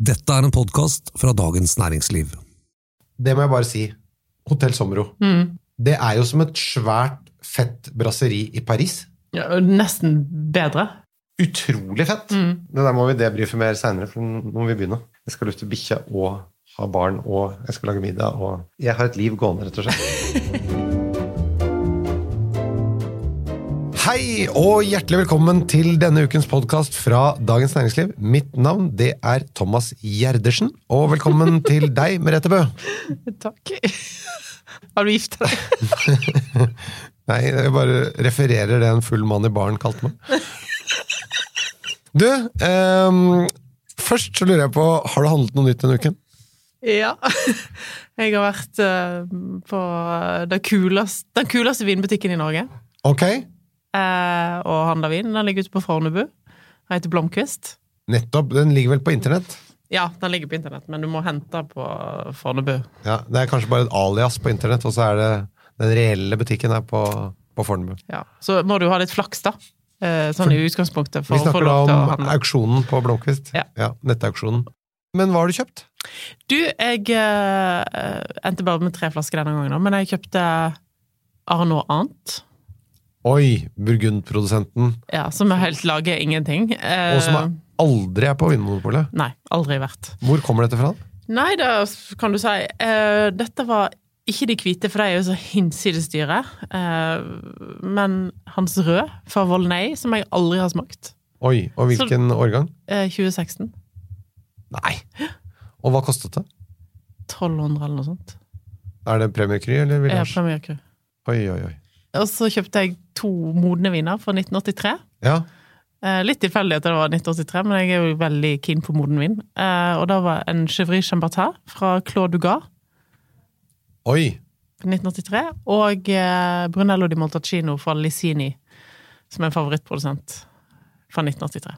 Dette er en podkast fra Dagens Næringsliv. Det må jeg bare si. Hotell Sommero. Det er jo som et svært, fett brasseri i Paris. Ja, nesten bedre. Utrolig fett! Det der må vi debrife mer seinere, for nå må vi begynne. Jeg skal lufte bikkja og ha barn, og jeg skal lage middag, og Jeg har et liv gående, rett og slett. Hei og hjertelig velkommen til denne ukens podkast fra Dagens Næringsliv. Mitt navn det er Thomas Gjerdersen, og velkommen til deg, Merete Bø. Takk. Har du gifta deg? Nei, jeg bare refererer det en full mann i baren kalte meg. Du, um, først så lurer jeg på, har du handlet noe nytt denne uken? Ja. Jeg har vært eh, på den kuleste, den kuleste vinbutikken i Norge. Ok, og handla vin. Den ligger ute på Fornebu. Den heter Blomkvist. nettopp. Den ligger vel på internett? Ja, den ligger på internett, men du må hente på Fornebu. Ja, Det er kanskje bare et alias på internett, og så er det den reelle butikken her på, på Fornebu. Ja. Så må du ha litt flaks, da. Eh, sånn i utgangspunktet, for Vi snakker da om auksjonen på Blomkvist. Ja. Nettauksjonen. Men hva har du kjøpt? Du, jeg eh, endte bare med tre flasker denne gangen, men jeg kjøpte Arnaud Ant. Oi, burgundprodusenten. Ja, som er helt lager ingenting. Eh, Og som er aldri er på Vinmonopolet. Nei, aldri vært. Hvor kommer dette fra? Nei, da kan du si eh, Dette var ikke de hvite, for de er jo så hinsides dyre. Eh, men hans rød fra Volnay, som jeg aldri har smakt. Oi, og hvilken årgang? Eh, 2016. Nei. Og hva kostet det? 1200 eller noe sånt. Er det Premier Kry eller Ja? Premier Kry. Oi, oi, oi. Og så kjøpte jeg to modne viner fra 1983. Ja, Eh, litt tilfeldig at det var 1983, men jeg er jo veldig keen på moden vin. Eh, og da var en Chevry Chambertin fra Claude Dugas oi. fra 1983, og eh, Brunello di Montalcino fra Lisini, som er en favorittprodusent fra 1983.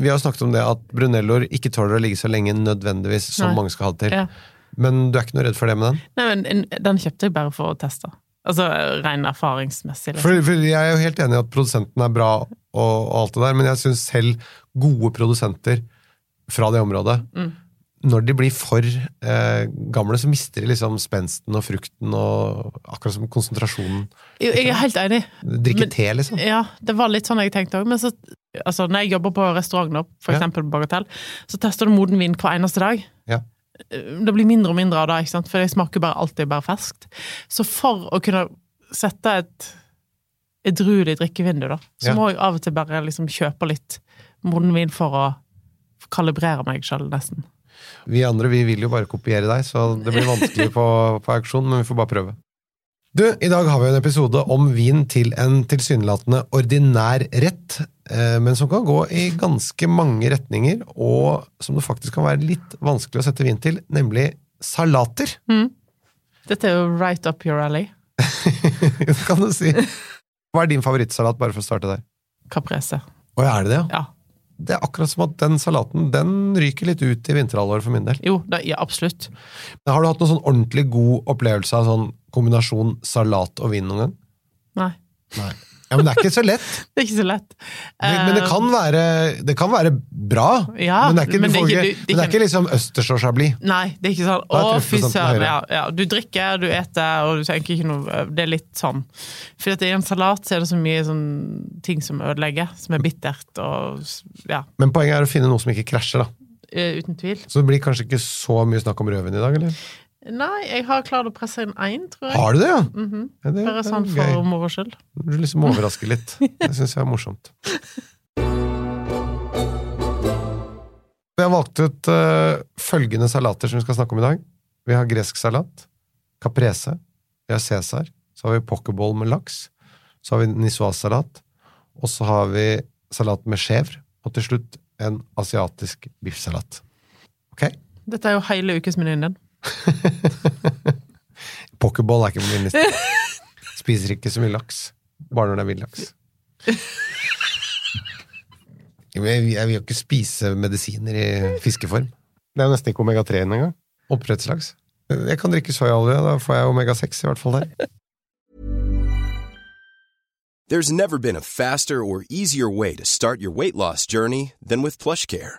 Vi har snakket om det at brunelloer ikke tåler å ligge så lenge nødvendigvis som Nei. mange skal ha det til. Ja. Men du er ikke noe redd for det med den? Nei, men Den kjøpte jeg bare for å teste. Altså ren erfaringsmessig. Liksom. For, for jeg er jo helt enig i at produsenten er bra og, og alt det der, men jeg syns selv gode produsenter fra det området Mm. Når de blir for eh, gamle, så mister de liksom spensten og frukten og akkurat som konsentrasjonen. Jo, jeg er helt enig. Drikke Men- te, liksom. Ja, det var litt sånn jeg tenkte òg. Men så, altså, når jeg jobber på restaurant, for Ja. eksempel på Bagatell, så tester du moden vin hver eneste dag. Det blir mindre og mindre av det, ikke sant? for det smaker bare alltid bare ferskt. Så for å kunne sette et edruelig drikkevindu, da, så Ja. må jeg av og til bare liksom kjøpe litt moden vin for å kalibrere meg sjøl, nesten. Vi andre vi vil jo bare kopiere deg, så det blir vanskelig på, på auksjon, men vi får bare prøve. Du, I dag har vi en episode om vin til en tilsynelatende ordinær rett, men som kan gå i ganske mange retninger, og som det faktisk kan være litt vanskelig å sette vin til, nemlig salater. Dette er jo right up your alley. Det kan du si. Hva er din favorittsalat, bare for å starte der? Caprese. Å, er det det, ja? Ja. Det er akkurat som at den salaten den ryker litt ut i vinterhalvåret for min del. Jo, det, ja, absolutt. Men Har du hatt noen sånn ordentlig god opplevelse av sånn kombinasjon salat og vin noen gang? Nei, Nei. Ja, Men det er ikke så lett. det er ikke så lett. Men, men det, kan være, det kan være bra. Ja, men det er ikke, men det ikke- du- det men det er ikke liksom østers og chablis. Nei, det er ikke sånn Å, fy søren. Ja, ja, du drikker, du eter, og du tenker ikke noe Det er litt sånn. For i en salat så er det så mye sånn ting som ødelegger, som er bittert og Ja, Men poenget er å finne noe som ikke krasjer. da. eh, uten tvil. Så det blir kanskje ikke så mye snakk om rødvin i dag, eller? Nei, jeg har klart å presse inn én, tror jeg. Har du det, ja? Mhm. ja det, Bare sånn for moro skyld. Du liksom overrasker litt. Det syns jeg er morsomt. Vi har valgt ut uh, følgende salater som vi skal snakke om i dag. Vi har gresk salat, caprese, vi har cæsar, så har vi pokerball med laks, så har vi niçoise-salat, og så har vi salat med chèvre, og til slutt en asiatisk biffsalat. Ok? Dette er jo hele ukesmenyen din. Pokerball er ikke på min liste. Spiser ikke så mye laks. Bare når det er villaks. Jeg vil jeg vil jo ikke spise medisiner i fiskeform. Det er jo nesten ikke omega-3 engang. Oppdrettslaks. Jeg kan drikke soyaolje, da får jeg omega-6 i hvert fall der. There's never been a faster or easier way to start your weight loss journey than with PlushCare.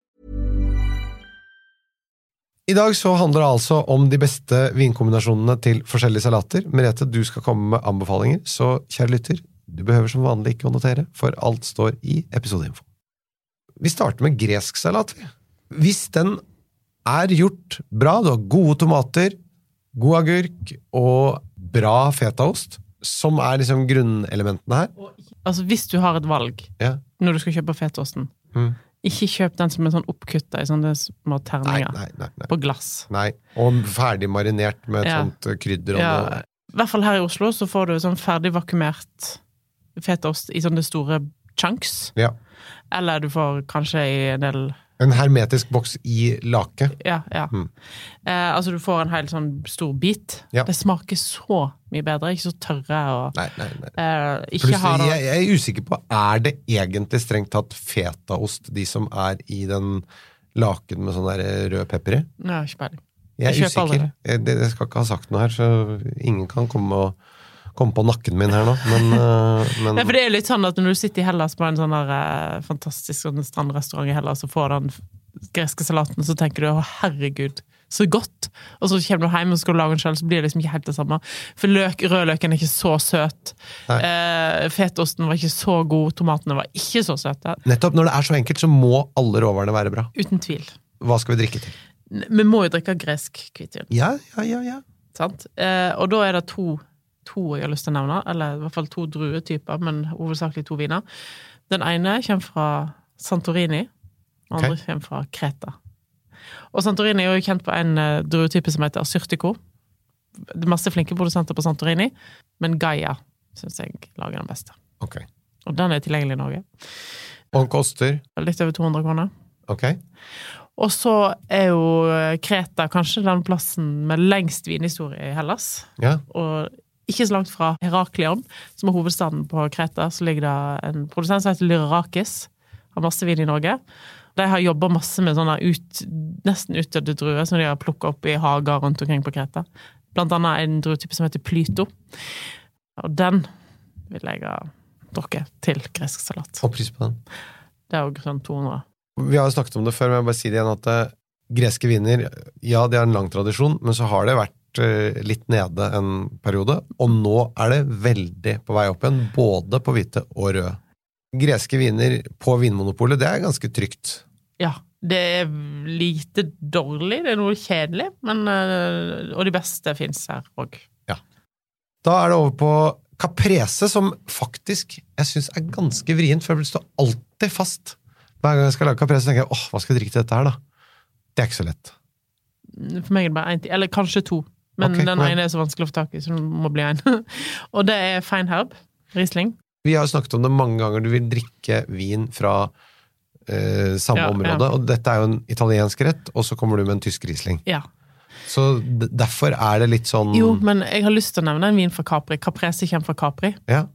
I dag så handler det altså om de beste vinkombinasjonene til forskjellige salater. Merete, du skal komme med anbefalinger, så kjære lytter, du behøver som vanlig ikke å notere, for alt står i episodeinfo. Vi starter med gresk salat. Hvis den er gjort bra, du har gode tomater, god agurk og bra fetaost, som er liksom grunnelementene her Altså, hvis du har et valg ja. når du skal kjøpe fetaosten Mm. Ikke kjøp den som er sånn oppkutta i sånne små terninger nei, nei, nei. på glass. nei. Og ferdig marinert med et Ja. sånt eh, krydder og Ja, noe. I hvert fall her i Oslo så får du sånn ferdig vakumert fetaost i sånne store chunks. Ja. Eller du får kanskje i en del En hermetisk boks i lake. Ja, ja. Mm. Eh, altså du får en hel sånn stor bit. Ja. Det smaker så mye bedre. Ikke så tørre og Nei, nei, nei. eh, Ikke Plutselig, jeg, jeg er usikker på, er det egentlig strengt tatt fetaost, de som er i den laken med sånn der rød pepper i? Nei, ikke peiling. Jeg er usikker. Jeg, det, jeg skal ikke ha sagt noe her, så ingen kan komme, og, komme på nakken min her nå, men, øh, men Ja, for det er jo litt sånn at når du sitter i Hellas på en sånn der, eh, fantastisk sånn strandrestaurant i Hellas og får den greske salaten, så tenker du å herregud, så godt! Og så kommer du hjem og skal lage den selv, så blir det liksom ikke helt det samme. For løk, rødløken er ikke så søt. Eh, fetosten var ikke så god. Tomatene var ikke så søte. Nettopp når det er så enkelt, så må alle råvarene være bra. Uten tvil. Hva skal vi drikke til? Vi må jo drikke gresk hvitvin. Ja, ja, ja, ja. Sant? Eh, og da er det to, to jeg har lyst til å nevne, eller i hvert fall to druetyper, men hovedsakelig to viner. Den ene kommer fra Santorini, den andre okay. kommer fra Kreta. Og Santorini er jo kjent på en uh, druetype som heter Asyrtico. Det er masse flinke produsenter på Santorini, men Gaia syns jeg lager den beste. Okay. Og den er tilgjengelig i Norge. Og den koster? Litt over 200 kroner. Ok. Og så er jo eh, Kreta kanskje den plassen med lengst vinhistorie i Hellas. Ja. og ikke så langt fra Heraklion, som er hovedstaden på Kreta, så ligger det en produsent som heter Lyrakis. Har masse vin i Norge. De har jobba masse med sånne ut, nesten utdødde druer som de har plukka opp i hager rundt omkring på Kreta. Blant annet en druetype som heter Plyto. Og den vil jeg ha drukket til gresk salat. Og pris på den. Det er jo sånn 200. Vi har jo snakket om det før, men jeg bare si det igjen at eh, greske viner, ja, de har en lang tradisjon, men så har det vært litt nede en periode, og nå er det veldig på vei opp igjen, både på hvite og røde. Greske viner på Vinmonopolet, det er ganske trygt. Ja. Det er lite dårlig, det er noe kjedelig, men øh, Og de beste fins her òg. Da er det over på Caprese, som faktisk jeg syns er ganske vrient, for det står alltid fast. Hver gang jeg skal lage Caprese, tenker jeg åh, hva skal jeg drikke til dette her, da? Det er ikke så lett. For meg er det bare én ting. Eller kanskje to. Men okay, den ene er så vanskelig å få tak i, så det må bli en. og det er Feinherb. Riesling. Vi har jo snakket om det mange ganger, du vil drikke vin fra eh, samme Ja, område, ja. og dette er jo en italiensk rett, og så kommer du med en tysk Riesling. Ja. Så derfor er det litt sånn Jo, men jeg har lyst til å nevne en vin fra Capri. Caprese kommer fra Capri. ja.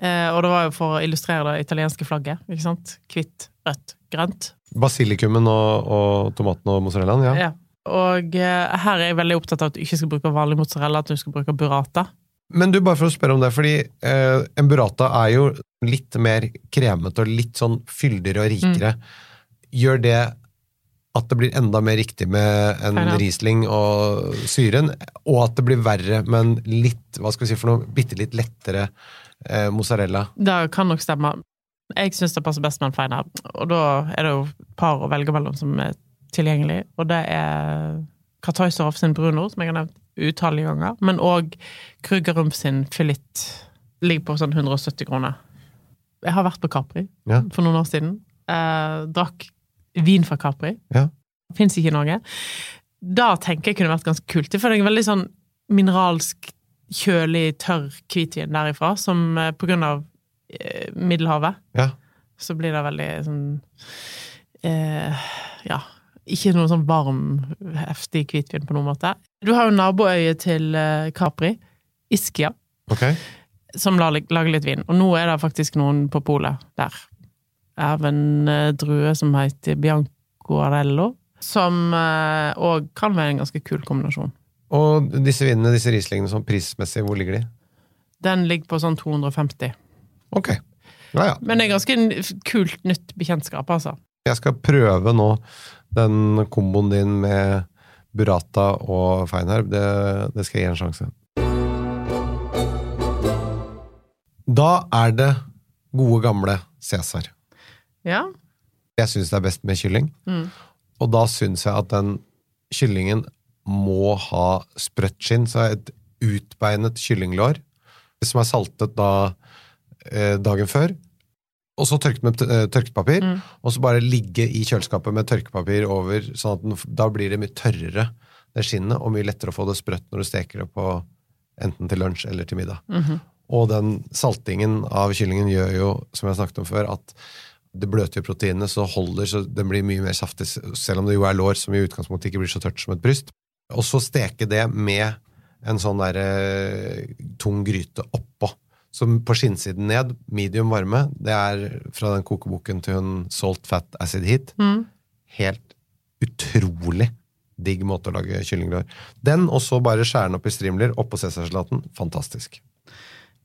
Eh, og det var jo for å illustrere det italienske flagget. ikke sant? Hvitt, rødt, grønt. Basilikumen og, og tomaten og mozzarellaen, ja. Ja. Og eh, her er jeg veldig opptatt av at du ikke skal bruke vanlig mozzarella, at du skal bruke burrata. Men du, bare for å spørre om det, fordi eh, en burrata er jo litt mer kremete og litt sånn fyldigere og rikere. Gjør det at det blir enda mer riktig med en. Riesling og syren, og at det blir verre med en litt, hva skal vi si for noe, bitte litt lettere eh, mozzarella? Det kan nok stemme. Jeg syns det passer best med en Feinab, og da er det jo par å velge mellom som er tilgjengelig, og det er Kartøyserov sin Bruno, som jeg har nevnt utallige ganger, men òg Krügerump sin filitt Ligger på sånn 170 kroner. Jeg har vært på Capri Ja. for noen år siden. Eh, drakk vin fra Capri. Ja. Fins ikke i Norge. Da tenker jeg kunne vært ganske kult. Føler jeg er veldig sånn mineralsk, kjølig, tørr hvitvin derifra, som eh, på grunn av eh, Middelhavet Ja. så blir det veldig sånn eh, Ja. Ikke noe sånn varm, heftig hvitvin på noen måte. Du har jo naboøyet til eh, Capri, Ischia, Ok? som lager litt vin. Og nå er det faktisk noen på polet der. Even en eh, drue som heter Bianco Arello, som òg kan være en ganske kul kombinasjon. Og disse vinene, disse rislingene, sånn prismessig, hvor ligger de? Den ligger på sånn 250. Ok. Ja, ja. Men det er ganske kult nytt bekjentskap, altså. Jeg skal prøve nå den komboen din med burrata og feinherb. Det, det skal jeg gi en sjanse. Da er det gode, gamle Cæsar. Ja. Jeg syns det er best med kylling. Mm. Og da syns jeg at den kyllingen må ha sprøtt skinn, så et utbeinet kyllinglår som er saltet da eh, dagen før. Og så tørket med eh, tørkepapir, Mm. og så bare ligge i kjøleskapet med tørkepapir over, sånn at den, da blir det mye tørrere, det skinnet, og mye lettere å få det sprøtt når du steker det på enten til lunsj eller til middag. Mhm. Og den saltingen av kyllingen gjør jo, som jeg snakket om før, at det bløtgjør proteinene, så holder, så den blir mye mer saftig, selv om det jo er lår som i utgangspunktet ikke blir så tørt som et bryst. Og så steke det med en sånn der eh, tung gryte oppå. Så på skinnsiden ned, medium varme, det er fra den kokeboken til hun Salt Fat Acid Heat. Mm. Helt utrolig digg måte å lage kyllinglår. Den, og så bare skjære den opp i strimler oppå cæsarsalaten. Fantastisk.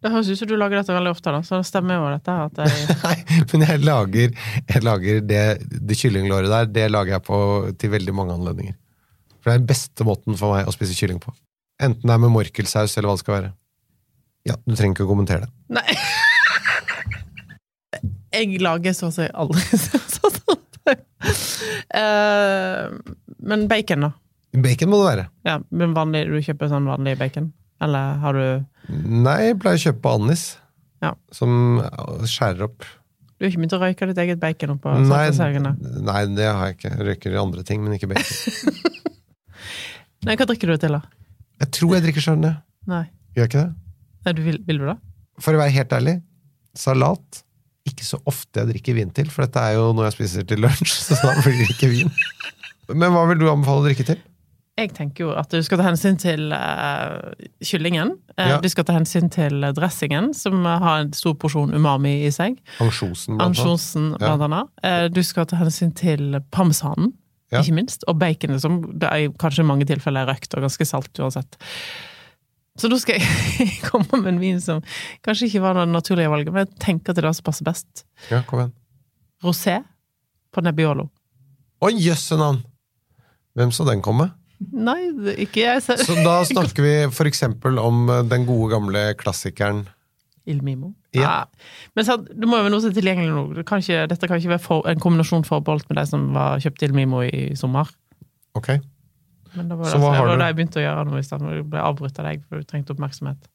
Det høres ut som du lager dette veldig ofte, da, så det stemmer jo dette at jeg Nei, men jeg lager, jeg lager det, det kyllinglåret der, det lager jeg på til veldig mange anledninger. For det er den beste måten for meg å spise kylling på. Enten det er med morkelsaus eller hva det skal være. Ja, du trenger ikke å kommentere det. Nei. Jeg lager så å si aldri sånn. Eh, Men bacon, da? Bacon må det være. Ja, men vanlig, Du kjøper sånn vanlig bacon? Eller har du Nei, jeg pleier å kjøpe Annis, Ja. som skjærer opp. Du har ikke begynt å røyke ditt eget bacon oppå Nei, nei, det har jeg ikke. Jeg røyker andre ting, men ikke bacon. Nei, hva drikker du til, da? Jeg tror jeg drikker sjøl. Gjør jeg ikke det? Nei, du vil, vil du da? For å være helt ærlig, salat ikke så ofte jeg drikker vin til, for dette er jo noe jeg spiser til lunsj, så da blir det ikke vin. Men hva vil du anbefale å drikke til? Jeg tenker jo at du skal ta hensyn til uh, kyllingen. Eh, Ja. Du skal ta hensyn til dressingen, som har en stor porsjon umami i seg. Ansjosen, blant. Ansjosen, Ja. blant annet. Eh, Du skal ta hensyn til parmesanen, Ja. ikke minst. Og baconet, som det er kanskje i mange tilfeller er røkt og ganske salt uansett. Så nå skal jeg komme med en vin som kanskje ikke var det naturlige valget, men jeg tenker til det som passer best. Ja, kom igjen. Rosé på Nebbiolo. Å, jøsse navn! Hvem så den komme? Nei, det ikke jeg selv. Så da snakker vi eksempel om eh, den gode gamle klassikeren Il Mimo. Ja. Men sant, det må jo være noe som er tilgjengelig nå. Det kan ikke, dette kan ikke være for, en kombinasjon forbeholdt med de som var kjøpte Il Mimo i sommer. Ok. Men det var Så det, det, var du? det jeg begynte å gjøre nå i stedet. Jeg ble avbrutt av deg, for du trengte oppmerksomhet.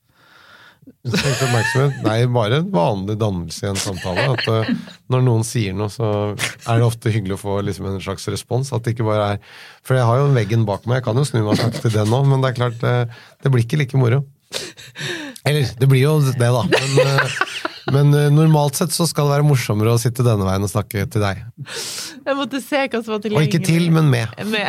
Du trengte oppmerksomhet. Nei, bare en vanlig dannelse i en samtale. At uh, når noen sier noe, så er det ofte hyggelig å få liksom en slags respons. At det ikke bare er For jeg har jo veggen bak meg, jeg kan jo snu meg og snakke til den nå, men det er klart, uh, det blir ikke like moro. Eller, det blir jo det, da. Men, eh, men normalt sett så skal det være morsommere å sitte denne veien og snakke til deg. Jeg måtte se hva som var Og ikke til, men med. Med.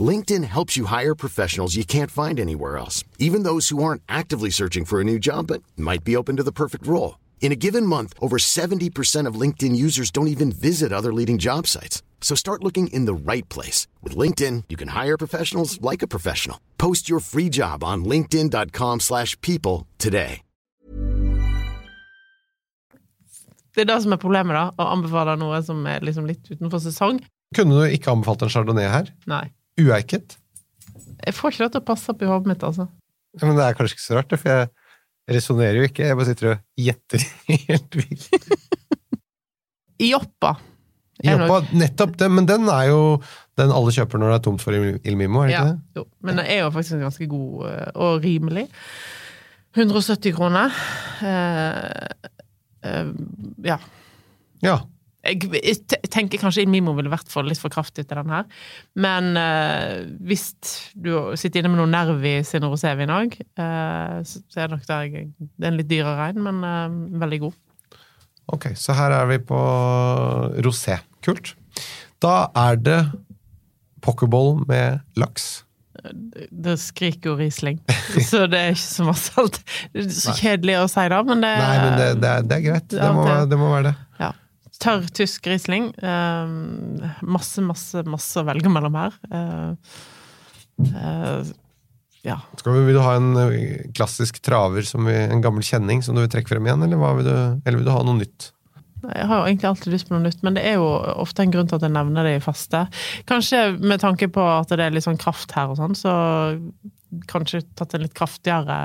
LinkedIn helps you hire professionals you can't find anywhere else, even those who aren't actively searching for a new job but might be open to the perfect role. In a given month, over 70% of LinkedIn users don't even visit other leading job sites. So start looking in the right place. With LinkedIn, you can hire professionals like a professional. Post your free job on linkedin.com/people slash people today. Det er det som er problemet, da. Å anbefale noe som er liksom litt utenfor sesong. Kunne du ikke anbefalt en chardonnay her? Nei. Ueiket? Jeg får ikke det til å passe opp i hodet mitt, altså. Ja, men det er kanskje ikke så rart, for jeg resonnerer jo ikke. Jeg bare sitter og gjetter helt vilt. Joppa. Joppa, nettopp det, men den er jo den alle kjøper når det er tomt for Il Il Mimo, er det Ja, ikke det? jo. Men den er jo faktisk ganske god eh, og rimelig. 170 kroner. Eh, eh, ja. Ja. Jeg, tenker kanskje Mimo ville vært for, litt for kraftig til den her. Men eh, hvis du sitter inne med noe nerv i sin rosévin òg, eh, så er det nok der det er en litt dyrere en, men eh, veldig god. Ok, så her er vi på rosé. Kult. Da er det pokerball med laks. Det skriker jo Riesling, så det er ikke så masse alt. Det er så kjedelig å si det, men det Nei, men det, det, er, det er greit. Det må, det- det må være det. Tørr tysk Riesling. Eh, masse, masse, masse å velge mellom her. Eh, eh, ja. Skal vi, vil du ha en eh, klassisk traver, som vi, en gammel kjenning, som du vil trekke frem igjen, eller, vil du, eller vil du ha noe nytt? Jeg har jo egentlig alltid lyst på noe nytt, men det er jo ofte en grunn til at jeg nevner det i faste. Kanskje med tanke på at det er litt sånn kraft her og sånn, så kanskje tatt en litt kraftigere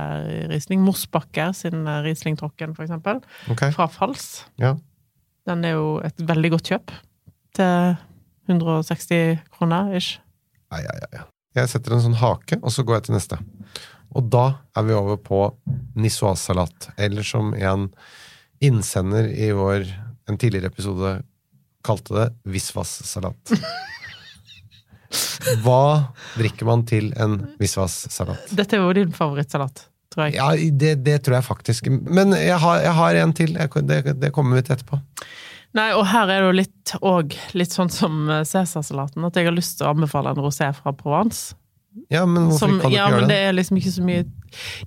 Riesling. Morsbakker sin Riesling Trocken, for eksempel. Ok, Fra Fals. ja. Den er jo et veldig godt kjøp. Til 160 kroner ish. Ai, ai, ai. Jeg setter en sånn hake, og så går jeg til neste. Og da er vi over på nissoise-salat. eller som en innsender i vår en tidligere episode kalte det visvas-salat. Hva drikker man til en visvas-salat? Dette er jo din favorittsalat, tror jeg. Ja, det, det tror jeg faktisk. Men jeg har, jeg har en til. Jeg, det, det kommer vi til etterpå. Nei, og her er det jo litt òg litt sånn som eh, Cæsarsalaten, at jeg har lyst til å anbefale en rosé fra Provence. Ja, men hvorfor Som, kan du ja, gjøre det det? er liksom ikke så mye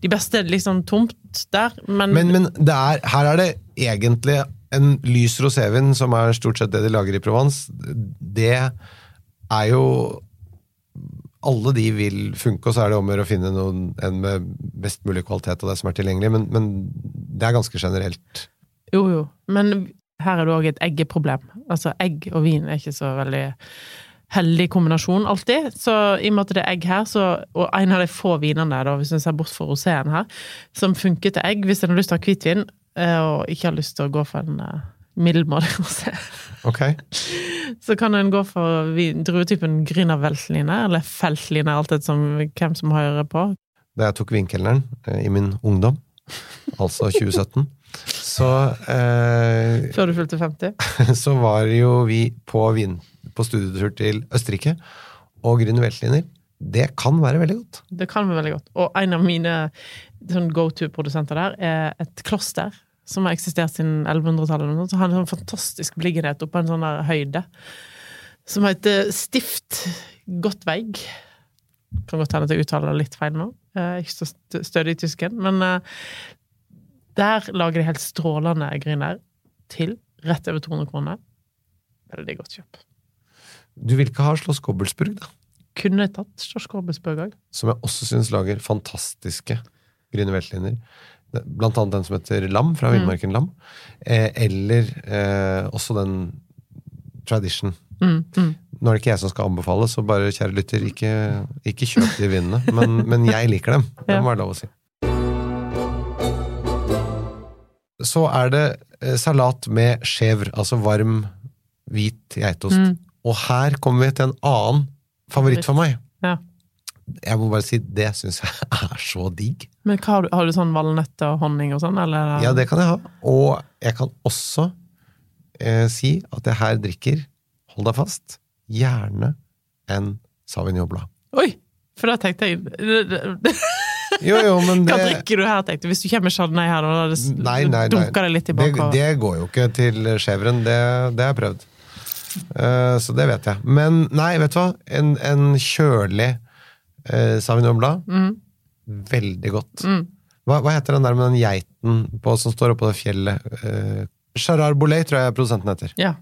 De beste er liksom tomt der, men, Men, men det er, her er det egentlig en lys rosévin, som er stort sett det de lager i Provence. Det er jo Alle de vil funke, og så er det om å finne noen, en med best mulig kvalitet av det som er tilgjengelig, men, men det er ganske generelt. Jo, jo. Men her er det òg et eggeproblem. Altså, egg og vin er ikke så veldig heldig kombinasjon alltid. Så i og med at det er egg her, så, og en av de få vinene, da, hvis en ser bort fra roséen her, som funker til egg, hvis en har lyst til å ha hvitvin, eh, og ikke har lyst til å gå for en uh, middelmådig rosé, Ok? så kan en gå for druetypen Grüner Veltliner, eller Feltliner, alt etter som hvem som hører på. Da jeg tok vinkelneren eh, i min ungdom, altså 2017, så eh, Før du fylte 50. så var jo vi på, vin, på studietur til Østerrike, og Grüner Veltliner, det kan være veldig godt. Det kan være veldig godt. Og en av mine sånn go to-produsenter der er et kloster som har eksistert siden 1100-tallet. eller. Så har en sånn fantastisk beliggenhet på en sånn der høyde som heter Stift Gottveig. Kan godt hende at jeg uttaler det litt feil nå. Jeg er ikke så stødig i tysken. Men eh, der lager de helt strålende griner til rett over 200 kroner. Veldig godt kjøp. Du vil ikke ha Slåss Gobbelsburg, da? Kunne tatt Storskorbesbøg òg. som jeg også syns lager fantastiske Grüner Veltliner. Det- Blant annet den som heter Lam, fra Villmarken Lam. Eh, eller eh, også den Tradition. Mm, mm. Nå er det ikke jeg som skal anbefale, så bare kjære lytter, ikke, ikke kjøp de vinene. Men, men jeg liker dem. Det må være lov å si. Så er det eh, salat med chèvre, altså varm, hvit geitost. Mm. Og her kommer vi til en annen favoritt for meg. Jeg må bare si, det syns jeg er så digg. Men har du, har du sånn valnøtter og honning og sånn, eller? Ja, det kan jeg ha. Og jeg kan også eh, si at jeg her drikker, hold deg fast, gjerne en Sauvignon Blad. Oi! For da tenkte jeg Jo, jo, men det Hva drikker du her, tenkte jeg? Hvis du kommer med chardonnay her, da det, Nei, nei, nei. dunker det litt i tilbake. det går jo ikke til chèvren, det, det har jeg prøvd. Uh, så det vet jeg. Men nei, vet du hva? En, en kjølig uh, Savignon Blad, veldig godt. Mm. Hva, hva heter den der med den geiten på, som står oppå det fjellet? Uh, Charar tror jeg produsenten heter. Ja.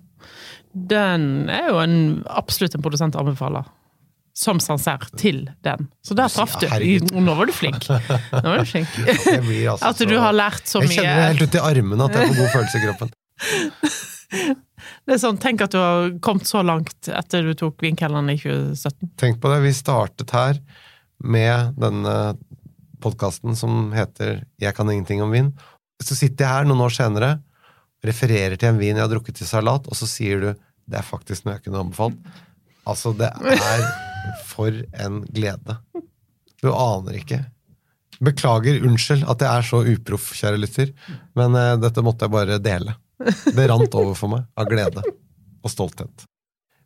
Den er jo en, absolutt en produsent anbefaler. Som Sancerre til den. Så der traff du. Ja, herregud. Nå var du flink. Nå var du flink. Altså At du har lært så mye. Jeg kjenner det helt ut i armene at jeg får god følelse i kroppen. Det er sånn, Tenk at du har kommet så langt etter du tok Vinkelleren i 2017. Tenk på det, vi startet her med denne podkasten som heter Jeg kan ingenting om vin. Så sitter jeg her noen år senere, refererer til en vin jeg har drukket til salat, og så sier du det er faktisk noe jeg kunne anbefalt. Altså, det er for en glede. Du aner ikke. Beklager, unnskyld at jeg er så uproff, kjære lytter, men uh, dette måtte jeg bare dele. Det rant over for meg av glede og stolthet.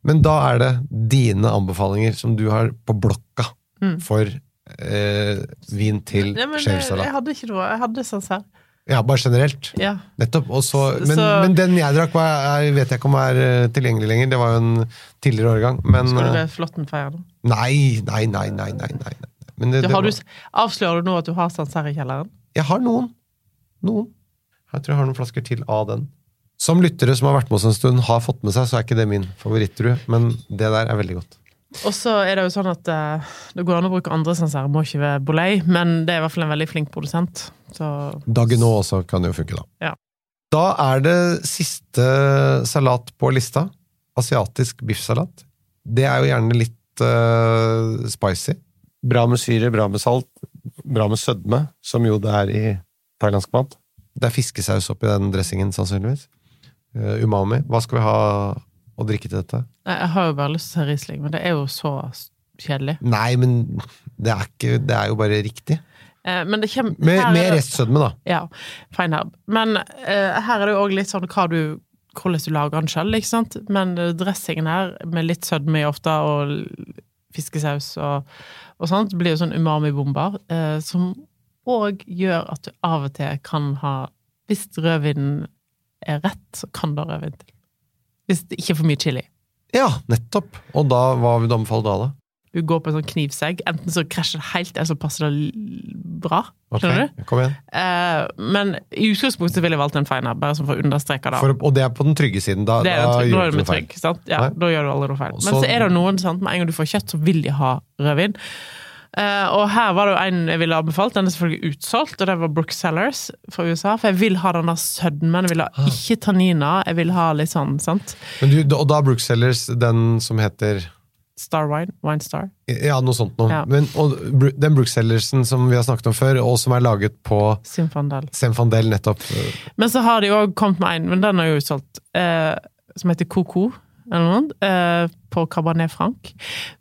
Men da er det dine anbefalinger som du har på blokka Mm. for eh, vin til Ja, eh, jeg hadde ikke noe. Jeg hadde Sancerre. Ja, bare generelt. Ja. Nettopp. Og så, men, Så- men den jeg drakk, var, er, vet jeg ikke om er eh, tilgjengelig lenger. Det var jo en tidligere årgang. Men Skal du ved Flåttenfeier nå? nei, nei, nei, nei, nei, nei. det, det har var, du, avslører du nå at du har Sancerre i kjelleren? jeg har noen. Noen. Jeg tror jeg har noen flasker til av den. Som lyttere som har vært med oss en stund, har fått med seg, så er ikke det min favorittdru, men det der er veldig godt. Og så er det jo sånn at eh, det går an å bruke andre Sancerre, må ikke være Bollet, men det er i hvert fall en veldig flink produsent. Så Dagenot også kan det jo funke, da. Ja. Da er det siste salat på lista. Asiatisk biffsalat. Det er jo gjerne litt uh, spicy. Bra med syre, bra med salt, bra med sødme, som jo det er i thailandsk mat. Det er fiskesaus oppi den dressingen, sannsynligvis. Eh, umami. Hva skal vi ha å drikke til dette? Nei, Jeg har jo bare lyst til å ha Riesling, men det er jo så kjedelig. Nei, men det er, ikke, det er jo bare riktig. Eh, men det kommer Med, med det- restsødme, da. Ja, fine herb. Men eh, her er det jo òg litt sånn hva du hvordan du lager den sjøl, ikke sant. Men eh, dressingen her, med litt sødme i ofte, og fiskesaus og, og sånt, blir jo sånn umami-bomber, eh, som òg gjør at du av og til kan ha Hvis rødvinen er rett, så kan du ha rødvin til. Hvis det ikke er for mye chili. Ja, nettopp. Og da, hva vil du anbefale da, da? Du går på en sånn knivsegg. Enten så krasjer det helt, eller så passer det bra. Ok, okay, du? Kom igjen. Eh, men i utgangspunktet ville jeg valgt en feiner, bare sånn for å understreke det. For, og det er på den trygge siden. Da, Det er da trygg, gjør du noe feil. sant? Ja, da gjør du aldri noe feil. Men så- så er det noen, sant, med en gang du får kjøtt, så vil de ha rødvin. Eh, og her var det jo en jeg ville anbefalt, den er selvfølgelig utsolgt, og det var Brooke Sellers fra USA. For jeg vil ha denne sødmen, jeg vil ha Ah. ikke tannina. jeg vil ha litt sånn, sant? Men du, og da Brooks Sellers, den som heter Star Wine, Wine Star. Ja, noe sånt noe. Ja. Men, og den Brooks Sellersen som vi har snakket om før, og som er laget på Simfandel. Semfandel nettopp. Men så har de òg kommet med en, men den er jo utsolgt, eh, som heter Coco, eller noe annet, eh, på Cabernet Franc.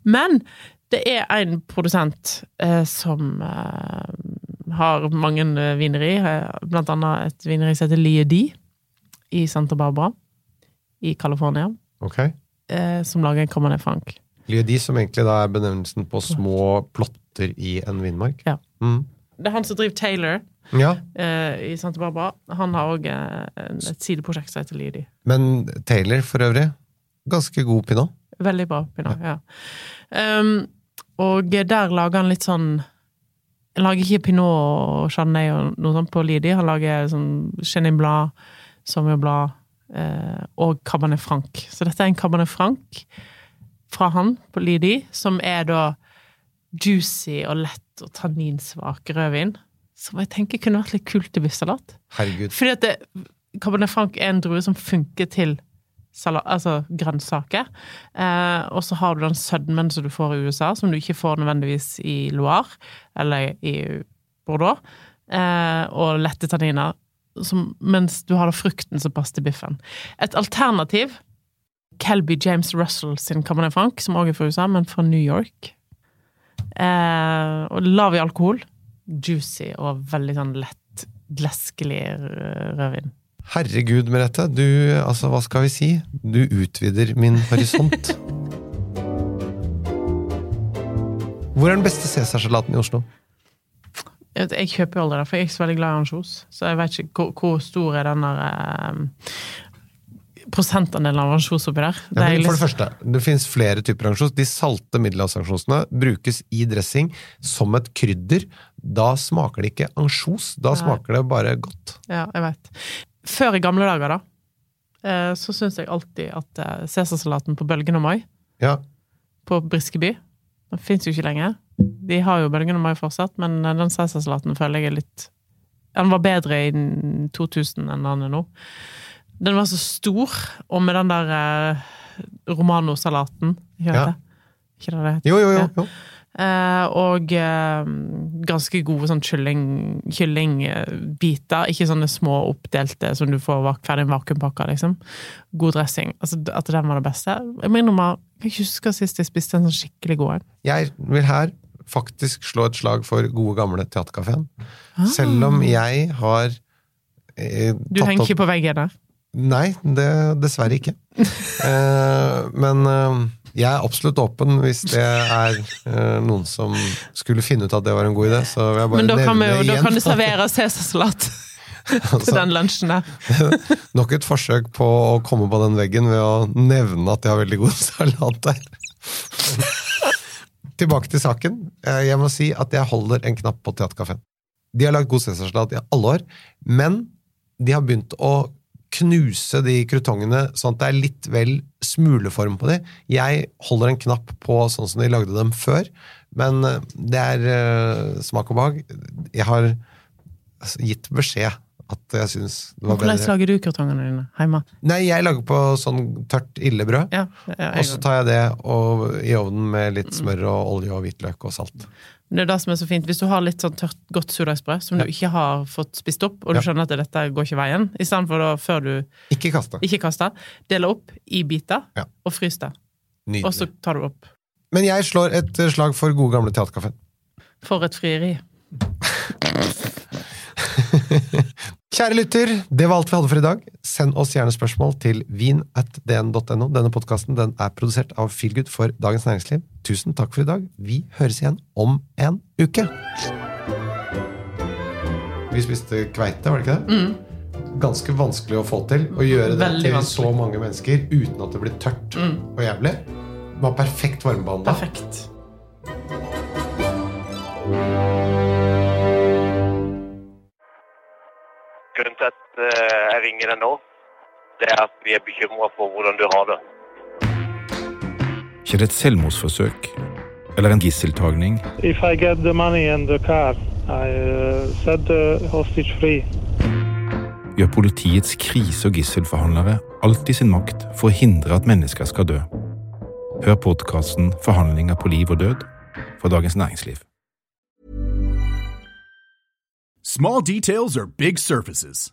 Men det er en produsent eh, som eh, har mange eh, vineri, eh, blant annet et vineri som heter Liedi i Santa Barbara i California, Okay. eh, som lager en Cabernet Franc. Liedi, som egentlig da er benevnelsen på små plotter i en vinmark? Ja. Mm. Det er han som driver Taylor ja. eh, i Santa Barbara. Han har òg et sideprosjekt som heter Liedi. Men Taylor, for øvrig, ganske god pinot. Veldig bra pinot, ja. Um, og der lager han litt sånn Han lager ikke pinot og chardonnay og noe sånt på Lidi. Han lager sånn Chenin Blad, Sauvignon Blad eh, og Cabernet Franc. Så dette er en Cabernet Franc fra han på Lidi, som er da juicy og lett og tanninsvak rødvin. Som jeg tenker kunne vært litt kult i biffsalat. Herregud. Fordi at det, Cabernet Franc er en drue som funker til salat, altså grønnsaker. Eh, og så har du den sødmen som du får i USA, som du ikke får nødvendigvis i Loire eller i Bordeaux. Eh, og lette tanniner. Som, mens du har da frukten som passer til biffen. Et alternativ Kelby James Russell sin Cabernet Franc, som også er fra USA, men fra New York. Eh, og lav i alkohol. Juicy og veldig sånn lett, gleskelig rø- rødvin. Herregud, Merete. Du, altså, hva skal vi si? Du utvider min horisont. Hvor er den beste Cæsarsalaten i Oslo? Jeg, kjøper jo aldri det, for jeg er ikke så veldig glad i ansjos. Så jeg vet ikke hvor, hvor stor er den der eh, prosentandelen av ansjos oppi der. Ja, er for det første, det finnes flere typer ansjos. De salte middelhavsansjosene brukes i dressing som et krydder da smaker det ikke ansjos. Da Nei. smaker det bare godt. Ja, jeg vet. Før i gamle dager, da, eh, så syns jeg alltid at eh, Cæsarsalaten på Bølgen og Mai Ja, på Briskeby Den fins jo ikke lenger. De har jo Bølgen og Mai fortsatt, men eh, den Cæsarsalaten føler jeg er litt Den var bedre i 2000 enn den er nå. Den var så stor, og med den der eh, romano-salaten Ikke det det heter? jo, jo, jo. Jo. Eh, og eh, ganske gode sånn kylling, kyllingbiter. Ikke sånne små oppdelte som du får ferdig vakuumpakka, liksom. God dressing. Altså, at den var det beste. Jeg må innrømme, jeg kan ikke huske sist jeg spiste en sånn skikkelig god en. Jeg vil her faktisk slå et slag for gode, gamle Theatercaféen. Selv om jeg har eh, Du henger opp ikke på veggen der? Nei, det, dessverre ikke. eh, men eh, jeg er absolutt åpen hvis det er uh, noen som skulle finne ut at det var en god idé. Så vil jeg bare Men da kan, vi, da kan du servere cæsarsalat til Altså, den lunsjen der. Nok et forsøk på å komme på den veggen ved å nevne at de har veldig god salat der. Tilbake til saken. Eh, Jeg må si at jeg holder en knapp på Theatercaféen. De har lagd god cæsarsalat i alle år, men de har begynt å knuse de krutongene sånn at det er litt vel smuleform på de. Jeg holder en knapp på sånn som de lagde dem før, men eh, det er eh, smak og behag. Jeg har gitt beskjed at jeg syns det var Hvordan bedre. lager du kartongene dine hjemme? Nei, jeg lager på sånn tørt illebrød. Ja, ja, Og så tar jeg det og, i ovnen med litt smør og olje og hvitløk og salt. det er det som er så fint. Hvis du har litt sånn tørt, godt surdeigsbrød som Ja. du ikke har fått spist opp, og du skjønner at dette går ikke veien, istedenfor da før du Ikke kaste. ikke kaster, dele opp i biter og frys det. Og så tar du opp. Men jeg slår et slag for gode gamle Theatercaféen. For et frieri. Kjære lytter, det var alt vi hadde for i dag. Send oss gjerne spørsmål til vin.dn.no. Denne podkasten den er produsert av Feelgood for Dagens Næringsliv. Tusen takk for i dag. Vi høres igjen om en uke. Vi spiste kveite, var det ikke det? Ganske vanskelig å få til. Å gjøre det Mm. Veldig til vanskelig. Mm. så mange mennesker uten at det blir tørt og jævlig. Det var perfekt varmebehandla. Perfekt. Ringer deg nå, det er at vi er bekymra for hvordan du har det. Ikke det et selvmordsforsøk eller en gisseltagning? If I get the money and the car, I uh, set the hostage free. Gjør politiets krise- og gisselforhandlere alt i sin makt for å hindre at mennesker skal dø? Hør podkasten 'Forhandlinger på liv og død' fra Dagens Næringsliv. Small details are big surfaces.